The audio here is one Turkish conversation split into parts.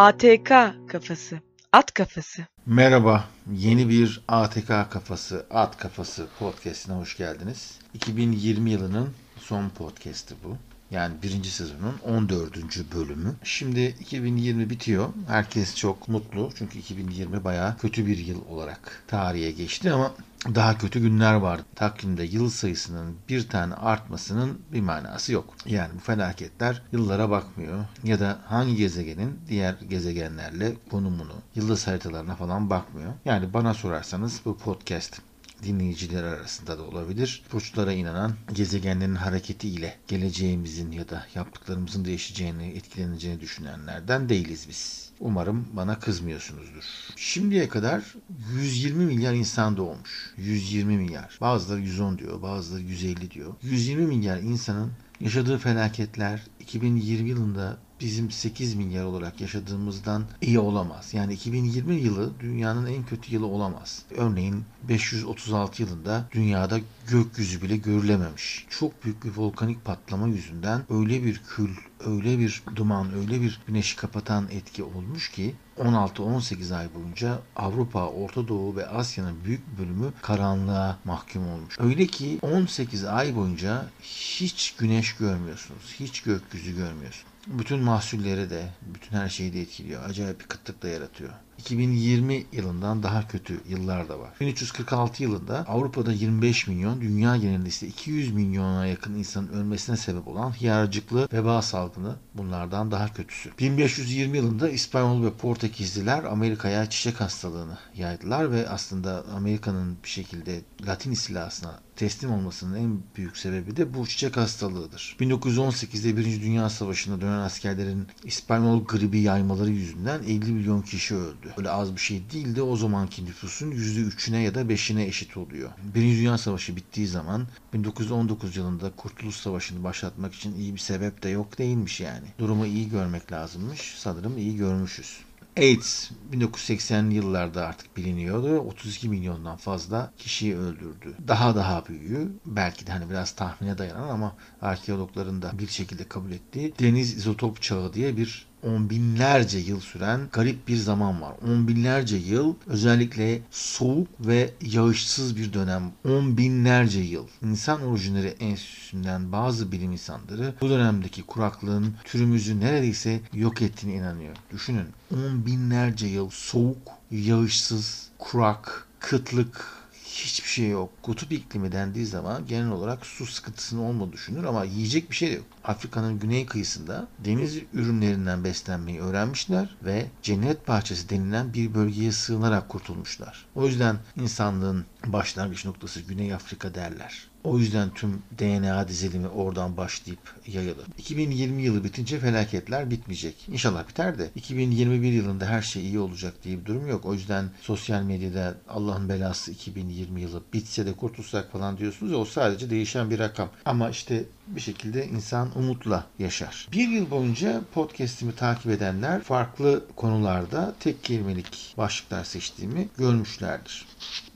ATK kafası. At kafası. Merhaba, yeni bir ATK kafası, at kafası podcastine hoş geldiniz. 2020 yılının son podcast'i bu. Yani birinci sezonun 14. bölümü. Şimdi 2020 bitiyor. Herkes çok mutlu. Çünkü 2020 bayağı kötü bir yıl olarak tarihe geçti ama daha kötü günler vardı. Takvimde yıl sayısının bir tane artmasının bir manası yok. Yani bu felaketler yıllara bakmıyor ya da hangi gezegenin diğer gezegenlerle konumunu, yıldız haritalarına falan bakmıyor. Yani bana sorarsanız bu podcast dinleyiciler arasında da olabilir. Burçlara inanan gezegenlerin hareketiyle geleceğimizin ya da yaptıklarımızın değişeceğini, etkileneceğini düşünenlerden değiliz biz. Umarım bana kızmıyorsunuzdur. Şimdiye kadar 120 milyar insan doğmuş. 120 milyar. Bazıları 110 diyor, bazıları 150 diyor. 120 milyar insanın yaşadığı felaketler 2020 yılında bizim 8 milyar olarak yaşadığımızdan iyi olamaz. Yani 2020 yılı dünyanın en kötü yılı olamaz. Örneğin 536 yılında dünyada gökyüzü bile görülememiş. Çok büyük bir volkanik patlama yüzünden öyle bir kül, öyle bir duman, öyle bir güneşi kapatan etki olmuş ki 16-18 ay boyunca Avrupa, Orta Doğu ve Asya'nın büyük bölümü karanlığa mahkum olmuş. Öyle ki 18 ay boyunca hiç güneş görmüyorsunuz, hiç gökyüzü görmüyorsunuz. Bütün mahsulleri de, bütün her şeyi de etkiliyor. Acayip bir kıtlık da yaratıyor. 2020 yılından daha kötü yıllar da var. 1346 yılında Avrupa'da 25 milyon, dünya genelinde ise 200 milyona yakın insanın ölmesine sebep olan hiyarcıklı veba salgını bunlardan daha kötüsü. 1520 yılında İspanyol ve Portekizliler Amerika'ya çiçek hastalığını yaydılar ve aslında Amerika'nın bir şekilde Latin istilasına teslim olmasının en büyük sebebi de bu çiçek hastalığıdır. 1918'de 1. Dünya Savaşı'nda dönen askerlerin İspanyol gribi yaymaları yüzünden 50 milyon kişi öldü. Öyle az bir şey değil de o zamanki nüfusun %3'üne ya da 5'ine eşit oluyor. Birinci Dünya Savaşı bittiği zaman 1919 yılında Kurtuluş Savaşı'nı başlatmak için iyi bir sebep de yok değilmiş yani. Durumu iyi görmek lazımmış. Sanırım iyi görmüşüz. AIDS 1980'li yıllarda artık biliniyordu. 32 milyondan fazla kişiyi öldürdü. Daha daha büyüğü belki de hani biraz tahmine dayanan ama arkeologların da bir şekilde kabul ettiği deniz izotop çağı diye bir on binlerce yıl süren garip bir zaman var. On binlerce yıl özellikle soğuk ve yağışsız bir dönem. On binlerce yıl. İnsan orijinleri enstitüsünden bazı bilim insanları bu dönemdeki kuraklığın türümüzü neredeyse yok ettiğine inanıyor. Düşünün on binlerce yıl soğuk, yağışsız, kurak, kıtlık, hiçbir şey yok. Kutup iklimi dendiği zaman genel olarak su sıkıntısının olmadığı düşünür ama yiyecek bir şey de yok. Afrika'nın güney kıyısında deniz ürünlerinden beslenmeyi öğrenmişler ve cennet bahçesi denilen bir bölgeye sığınarak kurtulmuşlar. O yüzden insanlığın başlangıç noktası Güney Afrika derler. O yüzden tüm DNA dizilimi oradan başlayıp yayılır. 2020 yılı bitince felaketler bitmeyecek. İnşallah biter de 2021 yılında her şey iyi olacak diye bir durum yok. O yüzden sosyal medyada Allah'ın belası 2020 yılı bitse de kurtulsak falan diyorsunuz ya o sadece değişen bir rakam. Ama işte bir şekilde insan umutla yaşar. Bir yıl boyunca podcast'imi takip edenler farklı konularda tek kelimelik başlıklar seçtiğimi görmüşlerdir.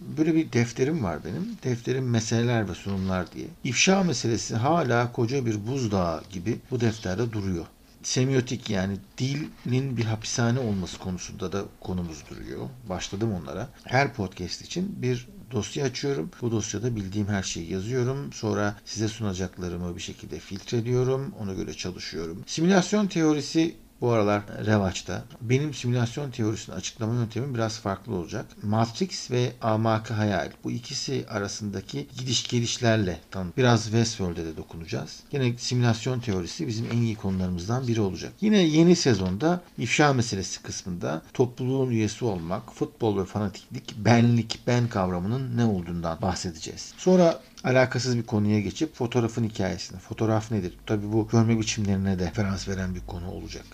Böyle bir defterim var benim. Defterim meseleler ve sunumlar diye. İfşa meselesi hala koca bir buzdağı gibi bu defterde duruyor semiotik yani dilin bir hapishane olması konusunda da konumuz duruyor. Başladım onlara. Her podcast için bir dosya açıyorum. Bu dosyada bildiğim her şeyi yazıyorum. Sonra size sunacaklarımı bir şekilde filtreliyorum. Ona göre çalışıyorum. Simülasyon teorisi bu aralar revaçta. Benim simülasyon teorisini açıklama yöntemim biraz farklı olacak. Matrix ve Amakı Hayal. Bu ikisi arasındaki gidiş gelişlerle tanı. Biraz Westworld'e de dokunacağız. Yine simülasyon teorisi bizim en iyi konularımızdan biri olacak. Yine yeni sezonda ifşa meselesi kısmında topluluğun üyesi olmak, futbol ve fanatiklik, benlik, ben kavramının ne olduğundan bahsedeceğiz. Sonra alakasız bir konuya geçip fotoğrafın hikayesine. Fotoğraf nedir? Tabii bu görme biçimlerine de referans veren bir konu olacak.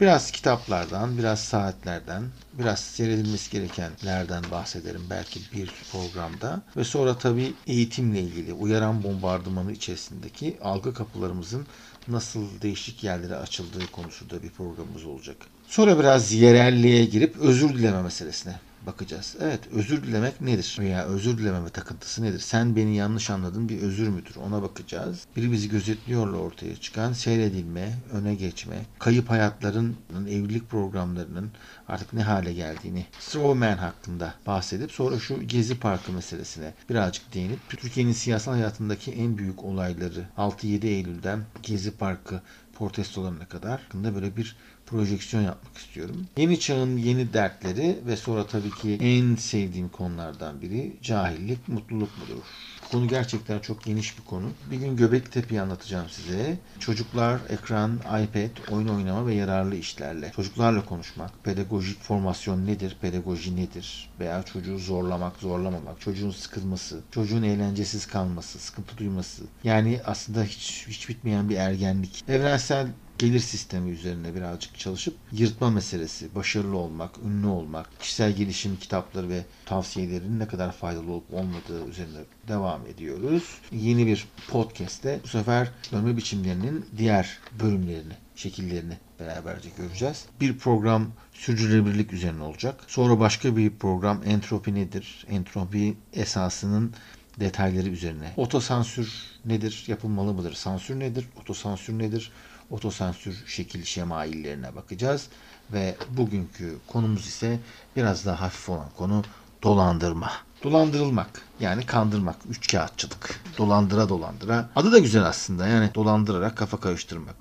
Biraz kitaplardan, biraz saatlerden, biraz seyredilmesi gerekenlerden bahsederim belki bir programda. Ve sonra tabii eğitimle ilgili uyaran bombardımanı içerisindeki algı kapılarımızın nasıl değişik yerlere açıldığı konusunda bir programımız olacak. Sonra biraz yerelliğe girip özür dileme meselesine bakacağız. Evet özür dilemek nedir? Veya özür dilememe takıntısı nedir? Sen beni yanlış anladın bir özür müdür? Ona bakacağız. Biri bizi gözetliyorla ortaya çıkan seyredilme, öne geçme, kayıp hayatların, evlilik programlarının artık ne hale geldiğini, Strawman hakkında bahsedip sonra şu Gezi Parkı meselesine birazcık değinip Türkiye'nin siyasal hayatındaki en büyük olayları 6-7 Eylül'den Gezi Parkı protestolarına kadar hakkında böyle bir projeksiyon yapmak istiyorum. Yeni çağın yeni dertleri ve sonra tabii ki en sevdiğim konulardan biri cahillik, mutluluk mudur? Konu gerçekten çok geniş bir konu. Bir gün Göbektepe'yi anlatacağım size. Çocuklar, ekran, iPad, oyun oynama ve yararlı işlerle. Çocuklarla konuşmak, pedagojik formasyon nedir, pedagoji nedir? Veya çocuğu zorlamak, zorlamamak, çocuğun sıkılması, çocuğun eğlencesiz kalması, sıkıntı duyması. Yani aslında hiç, hiç bitmeyen bir ergenlik. Evrensel gelir sistemi üzerine birazcık çalışıp yırtma meselesi, başarılı olmak, ünlü olmak, kişisel gelişim kitapları ve tavsiyelerin ne kadar faydalı olup olmadığı üzerine devam ediyoruz. Yeni bir podcast'te bu sefer dönme biçimlerinin diğer bölümlerini, şekillerini beraberce göreceğiz. Bir program sürdürülebilirlik üzerine olacak. Sonra başka bir program entropi nedir? Entropi esasının detayları üzerine. Otosansür nedir? Yapılmalı mıdır? Sansür nedir? Otosansür nedir? Otosansür şekil şemaillerine bakacağız. Ve bugünkü konumuz ise biraz daha hafif olan konu dolandırma. Dolandırılmak yani kandırmak, üç kağıtçılık. Dolandıra dolandıra. Adı da güzel aslında yani dolandırarak kafa karıştırmak.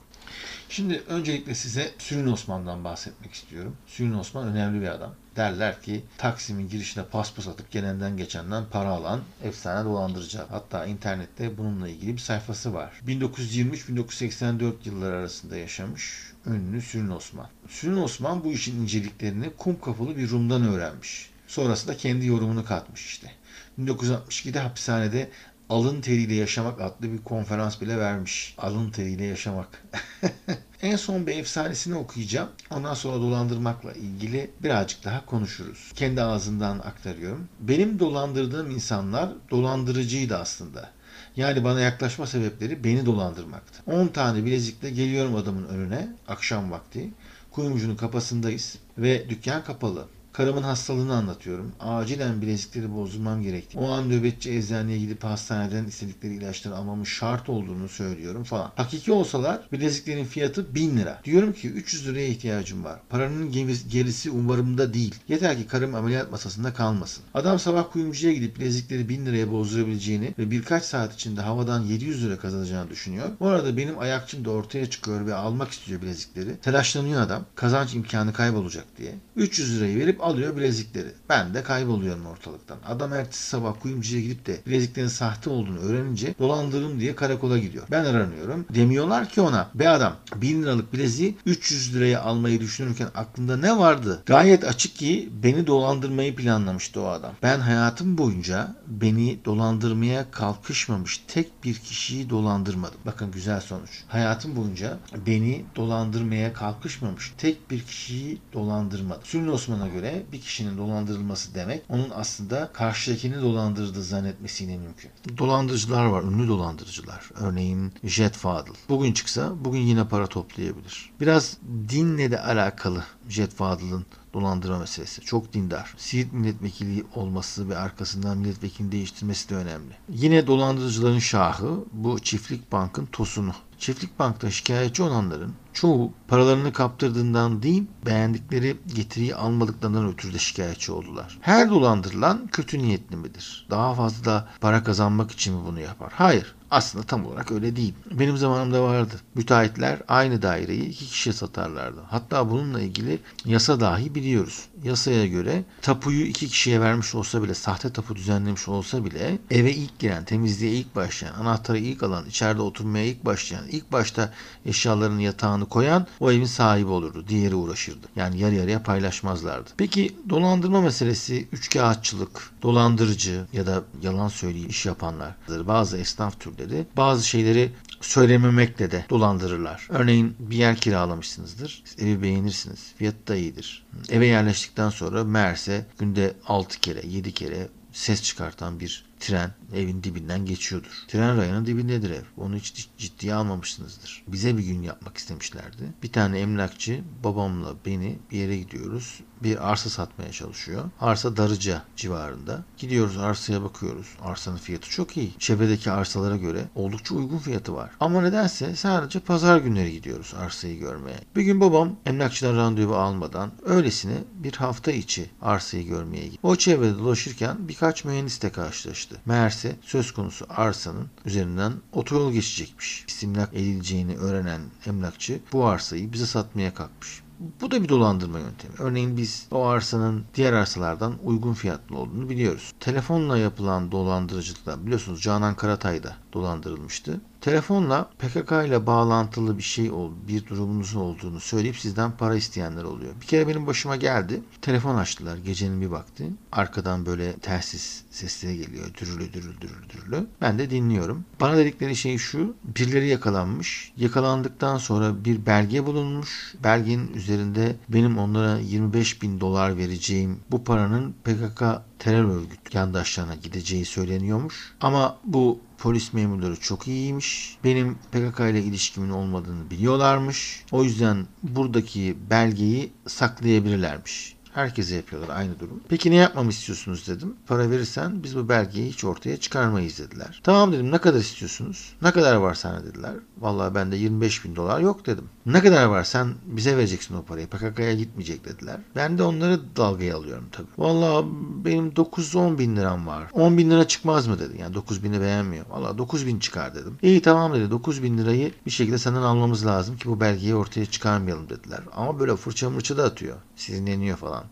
Şimdi öncelikle size Sülün Osman'dan bahsetmek istiyorum. Sülün Osman önemli bir adam. Derler ki Taksim'in girişine paspas atıp gelenden geçenden para alan efsane dolandırıcı. Hatta internette bununla ilgili bir sayfası var. 1923-1984 yılları arasında yaşamış ünlü Sülün Osman. Sülün Osman bu işin inceliklerini kum kafalı bir Rum'dan öğrenmiş. Sonrasında kendi yorumunu katmış işte. 1962'de hapishanede alın teriyle yaşamak adlı bir konferans bile vermiş. Alın teriyle yaşamak. en son bir efsanesini okuyacağım. Ondan sonra dolandırmakla ilgili birazcık daha konuşuruz. Kendi ağzından aktarıyorum. Benim dolandırdığım insanlar dolandırıcıydı aslında. Yani bana yaklaşma sebepleri beni dolandırmaktı. 10 tane bilezikle geliyorum adamın önüne akşam vakti. Kuyumcunun kapasındayız ve dükkan kapalı. Karımın hastalığını anlatıyorum. Acilen bilezikleri bozdurmam gerektiğini, o an nöbetçi eczaneye gidip hastaneden istedikleri ilaçları almamın şart olduğunu söylüyorum falan. Hakiki olsalar bileziklerin fiyatı 1000 lira. Diyorum ki 300 liraya ihtiyacım var. Paranın gerisi umarımda değil. Yeter ki karım ameliyat masasında kalmasın. Adam sabah kuyumcuya gidip bilezikleri 1000 liraya bozdurabileceğini ve birkaç saat içinde havadan 700 lira kazanacağını düşünüyor. Bu arada benim ayakçım da ortaya çıkıyor ve almak istiyor bilezikleri. Telaşlanıyor adam. Kazanç imkanı kaybolacak diye. 300 lirayı verip alıyor bilezikleri. Ben de kayboluyorum ortalıktan. Adam ertesi sabah kuyumcuya gidip de bileziklerin sahte olduğunu öğrenince dolandırdım diye karakola gidiyor. Ben aranıyorum. Demiyorlar ki ona be adam 1000 liralık bileziği 300 liraya almayı düşünürken aklında ne vardı? Gayet açık ki beni dolandırmayı planlamıştı o adam. Ben hayatım boyunca beni dolandırmaya kalkışmamış tek bir kişiyi dolandırmadım. Bakın güzel sonuç. Hayatım boyunca beni dolandırmaya kalkışmamış tek bir kişiyi dolandırmadım. Sülün Osman'a göre bir kişinin dolandırılması demek onun aslında karşıdakini dolandırdığı zannetmesiyle mümkün. Dolandırıcılar var, ünlü dolandırıcılar. Örneğin Jet Fadıl. Bugün çıksa bugün yine para toplayabilir. Biraz dinle de alakalı Jet Fadıl'ın dolandırma meselesi. Çok dindar. Siirt milletvekili olması ve arkasından milletvekili değiştirmesi de önemli. Yine dolandırıcıların şahı bu çiftlik bankın tosunu. Çiftlik bankta şikayetçi olanların çoğu paralarını kaptırdığından değil beğendikleri getiriyi almadıklarından ötürü de şikayetçi oldular. Her dolandırılan kötü niyetli midir? Daha fazla para kazanmak için mi bunu yapar? Hayır. Aslında tam olarak öyle değil. Benim zamanımda vardı. Müteahhitler aynı daireyi iki kişiye satarlardı. Hatta bununla ilgili yasa dahi biliyoruz. Yasaya göre tapuyu iki kişiye vermiş olsa bile, sahte tapu düzenlemiş olsa bile eve ilk giren, temizliğe ilk başlayan, anahtarı ilk alan, içeride oturmaya ilk başlayan, ilk başta eşyalarını yatağını koyan o evin sahibi olurdu. Diğeri uğraşırdı. Yani yarı yarıya paylaşmazlardı. Peki dolandırma meselesi, üçkağıtçılık, dolandırıcı ya da yalan söyleyip iş yapanlar, bazı esnaf türleri bazı şeyleri söylememekle de dolandırırlar. Örneğin bir yer kiralamışsınızdır. Evi beğenirsiniz. Fiyatı da iyidir. Eve yerleştikten sonra meğerse günde 6 kere 7 kere ses çıkartan bir tren evin dibinden geçiyordur. Tren rayının dibindedir ev. Onu hiç ciddiye almamışsınızdır. Bize bir gün yapmak istemişlerdi. Bir tane emlakçı babamla beni bir yere gidiyoruz. bir arsa satmaya çalışıyor. Arsa Darıca civarında. Gidiyoruz arsaya bakıyoruz. Arsanın fiyatı çok iyi. Çevredeki arsalara göre oldukça uygun fiyatı var. Ama nedense sadece pazar günleri gidiyoruz arsayı görmeye. Bir gün babam emlakçıdan randevu almadan öylesine bir hafta içi arsayı görmeye gitti. O çevrede dolaşırken birkaç mühendisle karşılaştı. Meğerse söz konusu arsanın üzerinden otoyol geçecekmiş. İstimlak edileceğini öğrenen emlakçı bu arsayı bize satmaya kalkmış. Bu da bir dolandırma yöntemi. Örneğin biz o arsanın diğer arsalardan uygun fiyatlı olduğunu biliyoruz. Telefonla yapılan dolandırıcılıklar biliyorsunuz Canan Karatay da dolandırılmıştı. Telefonla PKK ile bağlantılı bir şey ol, bir durumunuzun olduğunu söyleyip sizden para isteyenler oluyor. Bir kere benim başıma geldi. Telefon açtılar gecenin bir vakti. Arkadan böyle telsiz sesleri geliyor. Dürülü dürülü dürülü dürülü. Ben de dinliyorum. Bana dedikleri şey şu. Birileri yakalanmış. Yakalandıktan sonra bir belge bulunmuş. Belgenin üzerinde benim onlara 25 bin dolar vereceğim bu paranın PKK terör örgütü yandaşlarına gideceği söyleniyormuş. Ama bu polis memurları çok iyiymiş. Benim PKK ile ilişkimin olmadığını biliyorlarmış. O yüzden buradaki belgeyi saklayabilirlermiş. Herkese yapıyorlar aynı durum. Peki ne yapmamı istiyorsunuz dedim. Para verirsen biz bu belgeyi hiç ortaya çıkarmayız dediler. Tamam dedim ne kadar istiyorsunuz? Ne kadar var sana dediler. Vallahi bende 25 bin dolar yok dedim. Ne kadar var sen bize vereceksin o parayı. PKK'ya gitmeyecek dediler. Ben de onları dalgaya alıyorum tabii. Vallahi benim 9-10 bin liram var. 10 bin lira çıkmaz mı dedi. Yani 9 bini beğenmiyor. Vallahi 9 bin çıkar dedim. İyi tamam dedi. 9 bin lirayı bir şekilde senden almamız lazım ki bu belgeyi ortaya çıkarmayalım dediler. Ama böyle fırça mırça da atıyor. Sinirleniyor falan.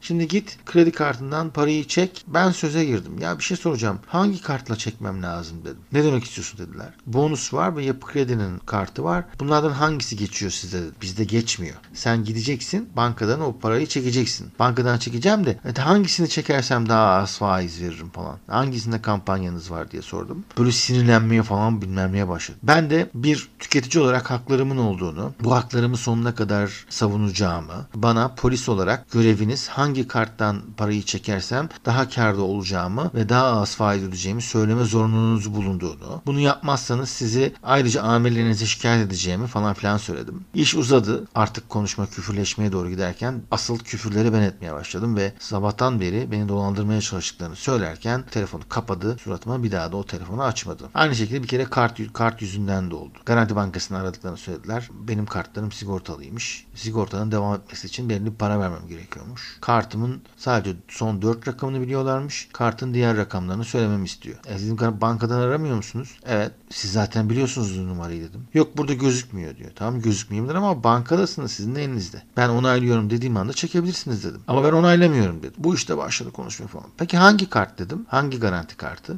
Şimdi git kredi kartından parayı çek. Ben söze girdim. Ya bir şey soracağım. Hangi kartla çekmem lazım dedim. Ne demek istiyorsun dediler. Bonus var ve yapı kredinin kartı var. Bunlardan hangisi geçiyor size. Bizde geçmiyor. Sen gideceksin bankadan o parayı çekeceksin. Bankadan çekeceğim de evet, hangisini çekersem daha az faiz veririm falan. Hangisinde kampanyanız var diye sordum. Böyle sinirlenmeye falan bilmem neye başladı. Ben de bir tüketici olarak haklarımın olduğunu, bu haklarımı sonuna kadar savunacağımı, bana polis olarak göreviniz hangi karttan parayı çekersem daha karda olacağımı ve daha az faiz ödeyeceğimi söyleme zorunluluğunuz bulunduğunu. Bunu yapmazsanız sizi ayrıca amirlerinize şikayet edeceğimi falan filan söyledim. İş uzadı. Artık konuşma küfürleşmeye doğru giderken asıl küfürleri ben etmeye başladım ve sabahtan beri beni dolandırmaya çalıştıklarını söylerken telefonu kapadı. Suratıma bir daha da o telefonu açmadı. Aynı şekilde bir kere kart, kart yüzünden de oldu. Garanti Bankası'nı aradıklarını söylediler. Benim kartlarım sigortalıymış. Sigortanın devam etmesi için belli bir para vermem gerekiyormuş. Kartımın sadece son 4 rakamını biliyorlarmış. Kartın diğer rakamlarını söylememi istiyor. E dedim bankadan aramıyor musunuz? Evet. Siz zaten biliyorsunuz numarayı dedim. Yok burada gözükmüyor diyor. Tamam gözükmeyebilir ama bankadasınız sizin de elinizde. Ben onaylıyorum dediğim anda çekebilirsiniz dedim. Ama ben onaylamıyorum dedim. Bu işte başladı konuşmaya falan. Peki hangi kart dedim? Hangi garanti kartı?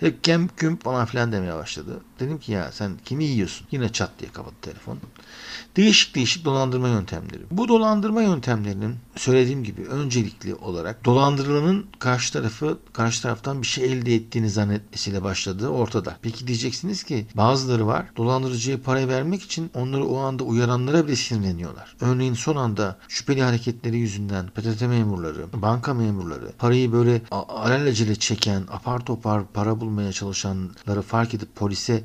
Hep kem küm falan filan demeye başladı. Dedim ki ya sen kimi yiyorsun? Yine çat diye kapadı telefon. Değişik değişik dolandırma yöntemleri. Bu dolandırma yöntemlerinin söylediğim gibi öncelikli olarak dolandırılanın karşı tarafı karşı taraftan bir şey elde ettiğini zannetmesiyle başladığı ortada. Peki diyeceksiniz ki bazıları var dolandırıcıya para vermek için onları o anda uyaranlara bile sinirleniyorlar. Örneğin son anda şüpheli hareketleri yüzünden PTT memurları, banka memurları parayı böyle alelacele çeken, apar topar para bulmaya çalışanları fark edip polise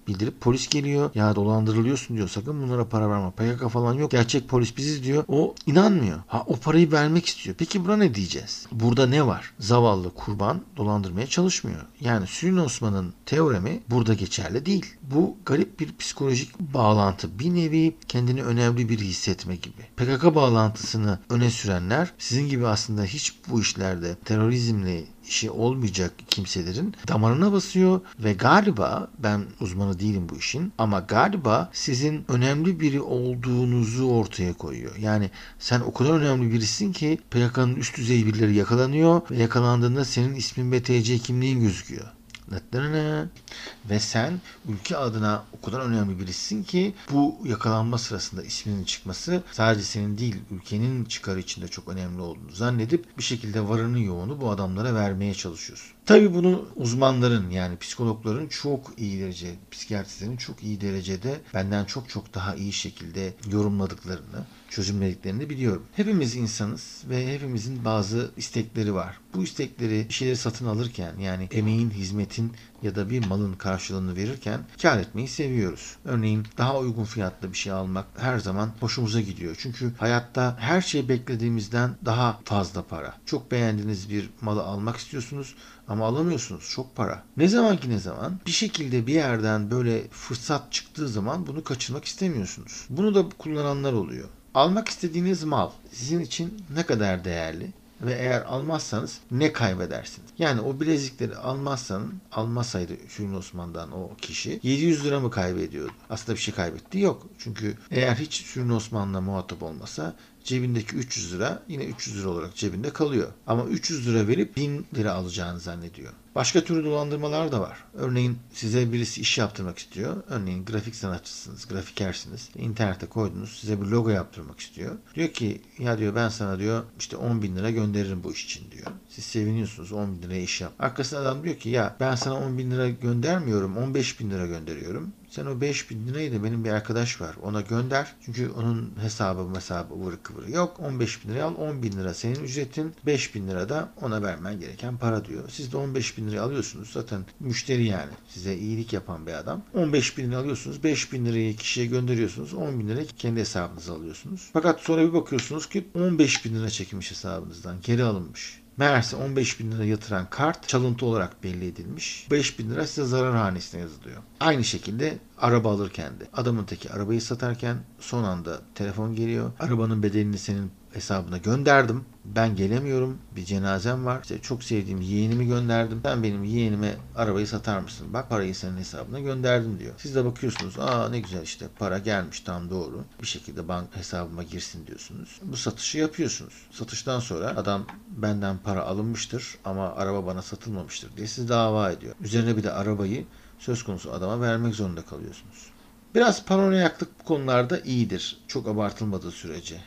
bildirip polis geliyor. Ya dolandırılıyorsun diyor sakın bunlara para verme. PKK falan yok. Gerçek polis biziz diyor. O inanmıyor. Ha o parayı vermek istiyor. Peki buna ne diyeceğiz? Burada ne var? Zavallı kurban dolandırmaya çalışmıyor. Yani Sülün Osman'ın teoremi burada geçerli değil. Bu garip bir psikolojik bağlantı. Bir nevi kendini önemli bir hissetme gibi. PKK bağlantısını öne sürenler sizin gibi aslında hiç bu işlerde terörizmle işi olmayacak kimselerin damarına basıyor ve galiba ben uzmanı değilim bu işin ama galiba sizin önemli biri olduğunuzu ortaya koyuyor. Yani sen o kadar önemli birisin ki PKK'nın üst düzey birileri yakalanıyor ve yakalandığında senin ismin ve TC kimliğin gözüküyor. Ve sen ülke adına o kadar önemli birisin ki bu yakalanma sırasında isminin çıkması sadece senin değil ülkenin çıkarı içinde çok önemli olduğunu zannedip bir şekilde varını yoğunu bu adamlara vermeye çalışıyorsun. Tabii bunu uzmanların yani psikologların çok iyi derece, psikiyatristlerin çok iyi derecede benden çok çok daha iyi şekilde yorumladıklarını, çözümlediklerini biliyorum. Hepimiz insanız ve hepimizin bazı istekleri var. Bu istekleri bir şeyleri satın alırken yani emeğin, hizmetin ya da bir malın karşılığını verirken kar etmeyi seviyoruz. Örneğin daha uygun fiyatlı bir şey almak her zaman hoşumuza gidiyor. Çünkü hayatta her şey beklediğimizden daha fazla para. Çok beğendiğiniz bir malı almak istiyorsunuz ama alamıyorsunuz. Çok para. Ne zaman ki ne zaman bir şekilde bir yerden böyle fırsat çıktığı zaman bunu kaçırmak istemiyorsunuz. Bunu da kullananlar oluyor. Almak istediğiniz mal sizin için ne kadar değerli ve eğer almazsanız ne kaybedersiniz? Yani o bilezikleri almazsanız almasaydı Şükrü Osman'dan o kişi 700 lira mı kaybediyordu? Aslında bir şey kaybetti yok. Çünkü eğer hiç Şükrü Osman'la muhatap olmasa cebindeki 300 lira yine 300 lira olarak cebinde kalıyor. Ama 300 lira verip 1000 lira alacağını zannediyor. Başka türlü dolandırmalar da var. Örneğin size birisi iş yaptırmak istiyor. Örneğin grafik sanatçısınız, grafikersiniz. İnternete koydunuz, size bir logo yaptırmak istiyor. Diyor ki ya diyor ben sana diyor işte 10 bin lira gönderirim bu iş için diyor. Siz seviniyorsunuz 10 bin liraya iş yap. Arkasında adam diyor ki ya ben sana 10 bin lira göndermiyorum 15 bin lira gönderiyorum. Sen o 5 bin lirayı da benim bir arkadaş var ona gönder. Çünkü onun hesabı hesabı ıvırı kıvırı yok. 15 bin liraya al 10 bin lira senin ücretin 5 bin lira da ona vermen gereken para diyor. Siz de 15 bin lirayı alıyorsunuz. Zaten müşteri yani size iyilik yapan bir adam. 15 bin lira alıyorsunuz. 5 bin lirayı kişiye gönderiyorsunuz. 10 bin lirayı kendi hesabınıza alıyorsunuz. Fakat sonra bir bakıyorsunuz ki 15 bin lira çekilmiş hesabınızdan. Geri alınmış. Meğerse 15 bin lira yatıran kart çalıntı olarak belli edilmiş. 5 bin lira size zarar hanesine yazılıyor. Aynı şekilde araba alırken de adamın teki arabayı satarken son anda telefon geliyor. Arabanın bedelini senin hesabına gönderdim. Ben gelemiyorum. Bir cenazem var. İşte çok sevdiğim yeğenimi gönderdim. Sen benim yeğenime arabayı satar mısın? Bak parayı senin hesabına gönderdim diyor. Siz de bakıyorsunuz. Aa ne güzel işte para gelmiş tam doğru. Bir şekilde bank hesabıma girsin diyorsunuz. Bu satışı yapıyorsunuz. Satıştan sonra adam benden para alınmıştır ama araba bana satılmamıştır diye sizi dava ediyor. Üzerine bir de arabayı söz konusu adama vermek zorunda kalıyorsunuz. Biraz paranoyaklık bu konularda iyidir. Çok abartılmadığı sürece.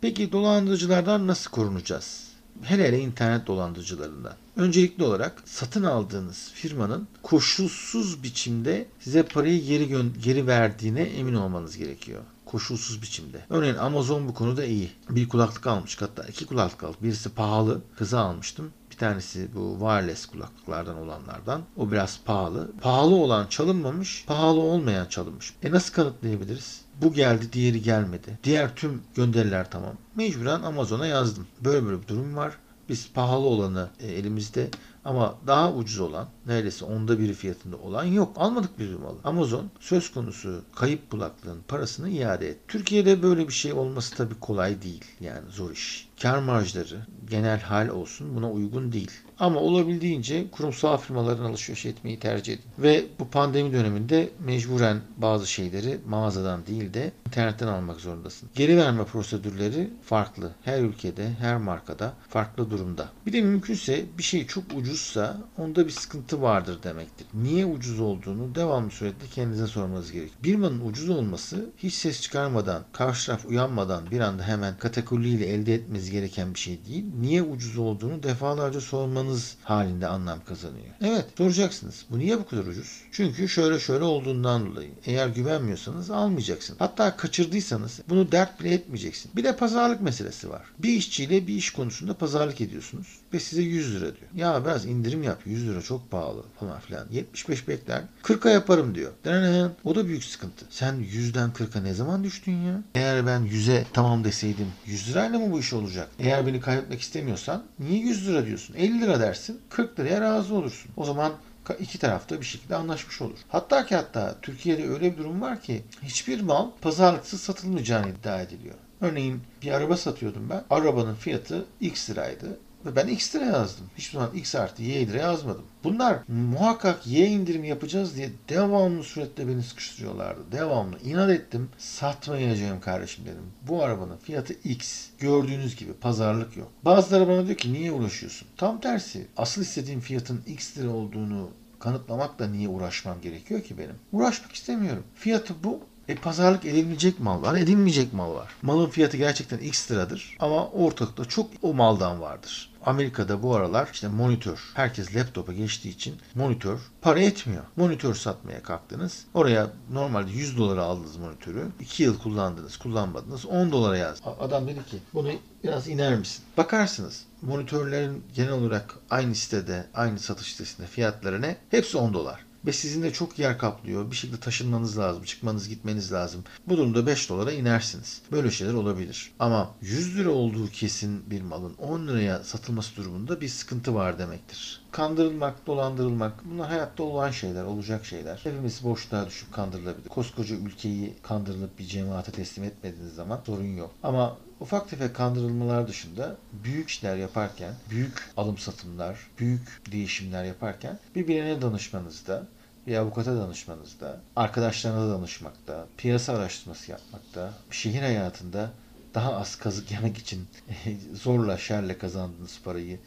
Peki dolandırıcılardan nasıl korunacağız? Hele hele internet dolandırıcılarından. Öncelikli olarak satın aldığınız firmanın koşulsuz biçimde size parayı geri geri verdiğine emin olmanız gerekiyor. Koşulsuz biçimde. Örneğin Amazon bu konuda iyi. Bir kulaklık almış hatta iki kulaklık aldık. Birisi pahalı. Kıza almıştım. Bir tanesi bu wireless kulaklıklardan olanlardan. O biraz pahalı. Pahalı olan çalınmamış, pahalı olmayan çalınmış. E nasıl kanıtlayabiliriz? Bu geldi, diğeri gelmedi. Diğer tüm gönderiler tamam. Mecburen Amazon'a yazdım. Böyle böyle bir durum var. Biz pahalı olanı e, elimizde ama daha ucuz olan neredeyse onda biri fiyatında olan yok. Almadık bir malı. Amazon söz konusu kayıp kulaklığın parasını iade et. Türkiye'de böyle bir şey olması tabii kolay değil. Yani zor iş. Kar marjları genel hal olsun buna uygun değil. Ama olabildiğince kurumsal firmaların alışveriş etmeyi tercih edin. Ve bu pandemi döneminde mecburen bazı şeyleri mağazadan değil de internetten almak zorundasın. Geri verme prosedürleri farklı. Her ülkede, her markada farklı durumda. Bir de mümkünse bir şey çok ucuzsa onda bir sıkıntı vardır demektir. Niye ucuz olduğunu devamlı sürekli kendinize sormanız gerek. Bir malın ucuz olması hiç ses çıkarmadan, karşı taraf uyanmadan bir anda hemen katakulliyle elde etmeniz gereken bir şey değil. Niye ucuz olduğunu defalarca sormanız halinde anlam kazanıyor. Evet soracaksınız. Bu niye bu kadar ucuz? Çünkü şöyle şöyle olduğundan dolayı. Eğer güvenmiyorsanız almayacaksınız. Hatta kaçırdıysanız bunu dert bile etmeyeceksin. Bir de pazarlık meselesi var. Bir işçiyle bir iş konusunda pazarlık ediyorsunuz ve size 100 lira diyor. Ya biraz indirim yap. 100 lira çok pahalı falan filan. 75 bekler. 40'a yaparım diyor. Denen, O da büyük sıkıntı. Sen 100'den 40'a ne zaman düştün ya? Eğer ben 100'e tamam deseydim 100 lirayla mı bu iş olacak? Eğer beni kaybetmek istemiyorsan niye 100 lira diyorsun? 50 lira dersin. 40 liraya razı olursun. O zaman iki tarafta bir şekilde anlaşmış olur. Hatta ki hatta Türkiye'de öyle bir durum var ki hiçbir mal pazarlıksız satılmayacağını iddia ediliyor. Örneğin bir araba satıyordum ben. Arabanın fiyatı X liraydı. Ben X lira yazdım. Hiçbir zaman X artı Y lira yazmadım. Bunlar muhakkak Y indirimi yapacağız diye devamlı surette beni sıkıştırıyorlardı. Devamlı inat ettim. Satmayacağım kardeşim dedim. Bu arabanın fiyatı X. Gördüğünüz gibi pazarlık yok. Bazıları bana diyor ki niye uğraşıyorsun? Tam tersi. Asıl istediğim fiyatın X lira olduğunu kanıtlamakla niye uğraşmam gerekiyor ki benim? Uğraşmak istemiyorum. Fiyatı bu. E pazarlık edilecek mal var, edilmeyecek mal var. Malın fiyatı gerçekten x liradır ama ortalıkta çok o maldan vardır. Amerika'da bu aralar işte monitör. Herkes laptopa geçtiği için monitör para etmiyor. Monitör satmaya kalktınız. Oraya normalde 100 dolara aldınız monitörü. 2 yıl kullandınız, kullanmadınız. 10 dolara yazdı. Adam dedi ki bunu biraz iner misin? Bakarsınız monitörlerin genel olarak aynı sitede, aynı satış sitesinde fiyatları ne? Hepsi 10 dolar ve sizin de çok yer kaplıyor. Bir şekilde taşınmanız lazım, çıkmanız, gitmeniz lazım. Bu durumda 5 dolara inersiniz. Böyle şeyler olabilir. Ama 100 lira olduğu kesin bir malın 10 liraya satılması durumunda bir sıkıntı var demektir. Kandırılmak, dolandırılmak bunlar hayatta olan şeyler, olacak şeyler. Hepimiz boşluğa düşüp kandırılabilir. Koskoca ülkeyi kandırılıp bir cemaate teslim etmediğiniz zaman sorun yok. Ama ufak tefek kandırılmalar dışında büyük işler yaparken, büyük alım satımlar, büyük değişimler yaparken bir birine danışmanızda, bir avukata danışmanızda, arkadaşlarına danışmakta, piyasa araştırması yapmakta, şehir hayatında daha az kazık yemek için zorla şerle kazandığınız parayı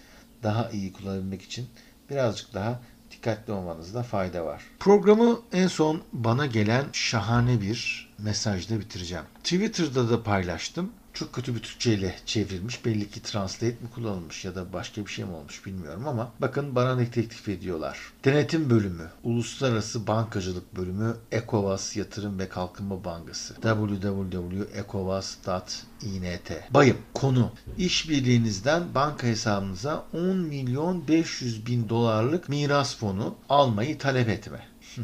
daha iyi kullanabilmek için birazcık daha dikkatli olmanızda fayda var. Programı en son bana gelen şahane bir mesajla bitireceğim. Twitter'da da paylaştım çok kötü bir Türkçe ile çevrilmiş. Belli ki translate mi kullanılmış ya da başka bir şey mi olmuş bilmiyorum ama bakın bana ne teklif ediyorlar. Denetim bölümü, Uluslararası Bankacılık bölümü, ECOWAS Yatırım ve Kalkınma Bankası. www.ecowas.int Bayım, konu işbirliğinizden banka hesabınıza 10 milyon 500 bin dolarlık miras fonu almayı talep etme.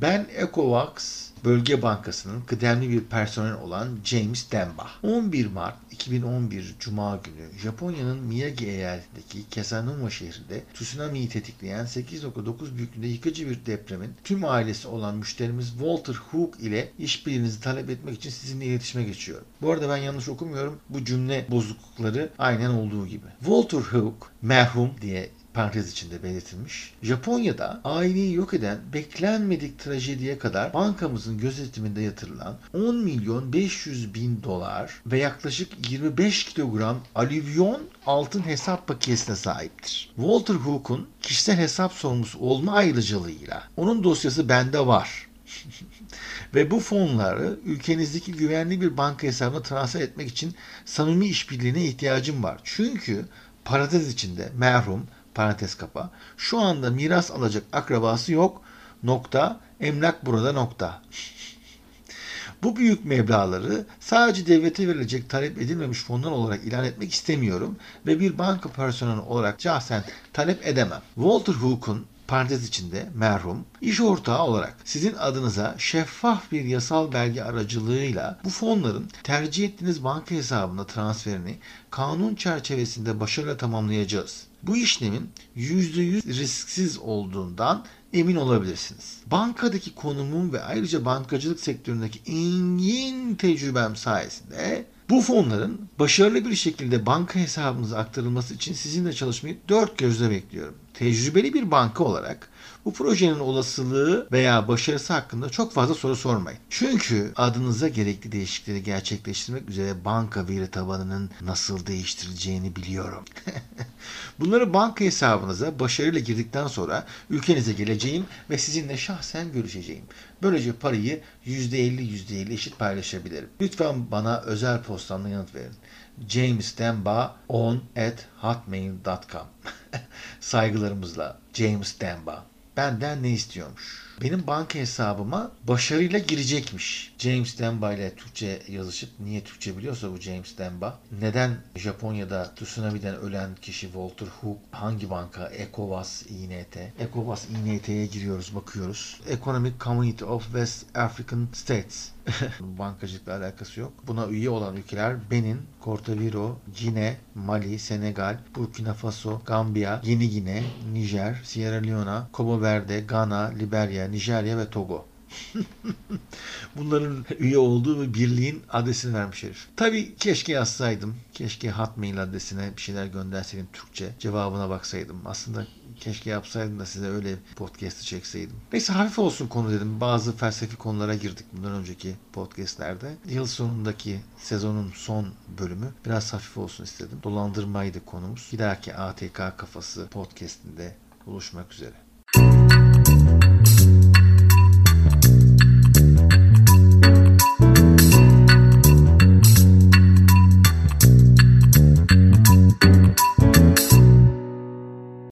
ben ECOWAS Bölge Bankası'nın kıdemli bir personel olan James Demba. 11 Mart 2011 Cuma günü Japonya'nın Miyagi eyaletindeki Kesanuma şehrinde tsunami'yi tetikleyen 8.9 büyüklüğünde yıkıcı bir depremin tüm ailesi olan müşterimiz Walter Hook ile işbirliğinizi talep etmek için sizinle iletişime geçiyorum. Bu arada ben yanlış okumuyorum. Bu cümle bozuklukları aynen olduğu gibi. Walter Hook merhum diye parantez içinde belirtilmiş. Japonya'da aileyi yok eden beklenmedik trajediye kadar bankamızın gözetiminde yatırılan 10 milyon 500 bin dolar ve yaklaşık 25 kilogram alüvyon altın hesap paketine sahiptir. Walter Hook'un kişisel hesap sorumlusu olma ayrıcalığıyla onun dosyası bende var. ve bu fonları ülkenizdeki güvenli bir banka hesabına transfer etmek için samimi işbirliğine ihtiyacım var. Çünkü parantez içinde merhum parantez kapa. Şu anda miras alacak akrabası yok. Nokta. Emlak burada nokta. Bu büyük meblaları sadece devlete verilecek talep edilmemiş fonlar olarak ilan etmek istemiyorum ve bir banka personeli olarak şahsen talep edemem. Walter Hook'un parantez içinde merhum iş ortağı olarak sizin adınıza şeffaf bir yasal belge aracılığıyla bu fonların tercih ettiğiniz banka hesabına transferini kanun çerçevesinde başarıyla tamamlayacağız. Bu işlemin %100 risksiz olduğundan emin olabilirsiniz. Bankadaki konumum ve ayrıca bankacılık sektöründeki engin tecrübem sayesinde bu fonların başarılı bir şekilde banka hesabınıza aktarılması için sizinle çalışmayı dört gözle bekliyorum. Tecrübeli bir banka olarak bu projenin olasılığı veya başarısı hakkında çok fazla soru sormayın. Çünkü adınıza gerekli değişiklikleri gerçekleştirmek üzere banka veri tabanının nasıl değiştirileceğini biliyorum. Bunları banka hesabınıza başarıyla girdikten sonra ülkenize geleceğim ve sizinle şahsen görüşeceğim. Böylece parayı %50 %50 eşit paylaşabilirim. Lütfen bana özel postamla yanıt verin. James Demba on at hotmail.com Saygılarımızla James Demba. Benden ne istiyormuş? Benim banka hesabıma başarıyla girecekmiş. James Demba ile Türkçe yazışıp niye Türkçe biliyorsa bu James Demba. Neden Japonya'da tsunami'den ölen kişi Walter Hook hangi banka? ECOWAS INT. ECOWAS INT'ye giriyoruz bakıyoruz. Economic Community of West African States. Bankacılıkla alakası yok. Buna üye olan ülkeler Benin, Cortaviro, Cine, Mali, Senegal, Burkina Faso, Gambiya, Yeni Gine, Nijer, Sierra Leone, Cabo Verde, Ghana, Liberya, Nijerya ve Togo. Bunların üye olduğu ve birliğin adresini vermiş herif. Tabii keşke yazsaydım. Keşke Hotmail adresine bir şeyler gönderseydim Türkçe. Cevabına baksaydım. Aslında keşke yapsaydım da size öyle podcast'ı çekseydim. Neyse hafif olsun konu dedim. Bazı felsefi konulara girdik bundan önceki podcastlerde. Yıl sonundaki sezonun son bölümü biraz hafif olsun istedim. Dolandırmaydı konumuz. Bir dahaki ATK kafası podcast'inde buluşmak üzere.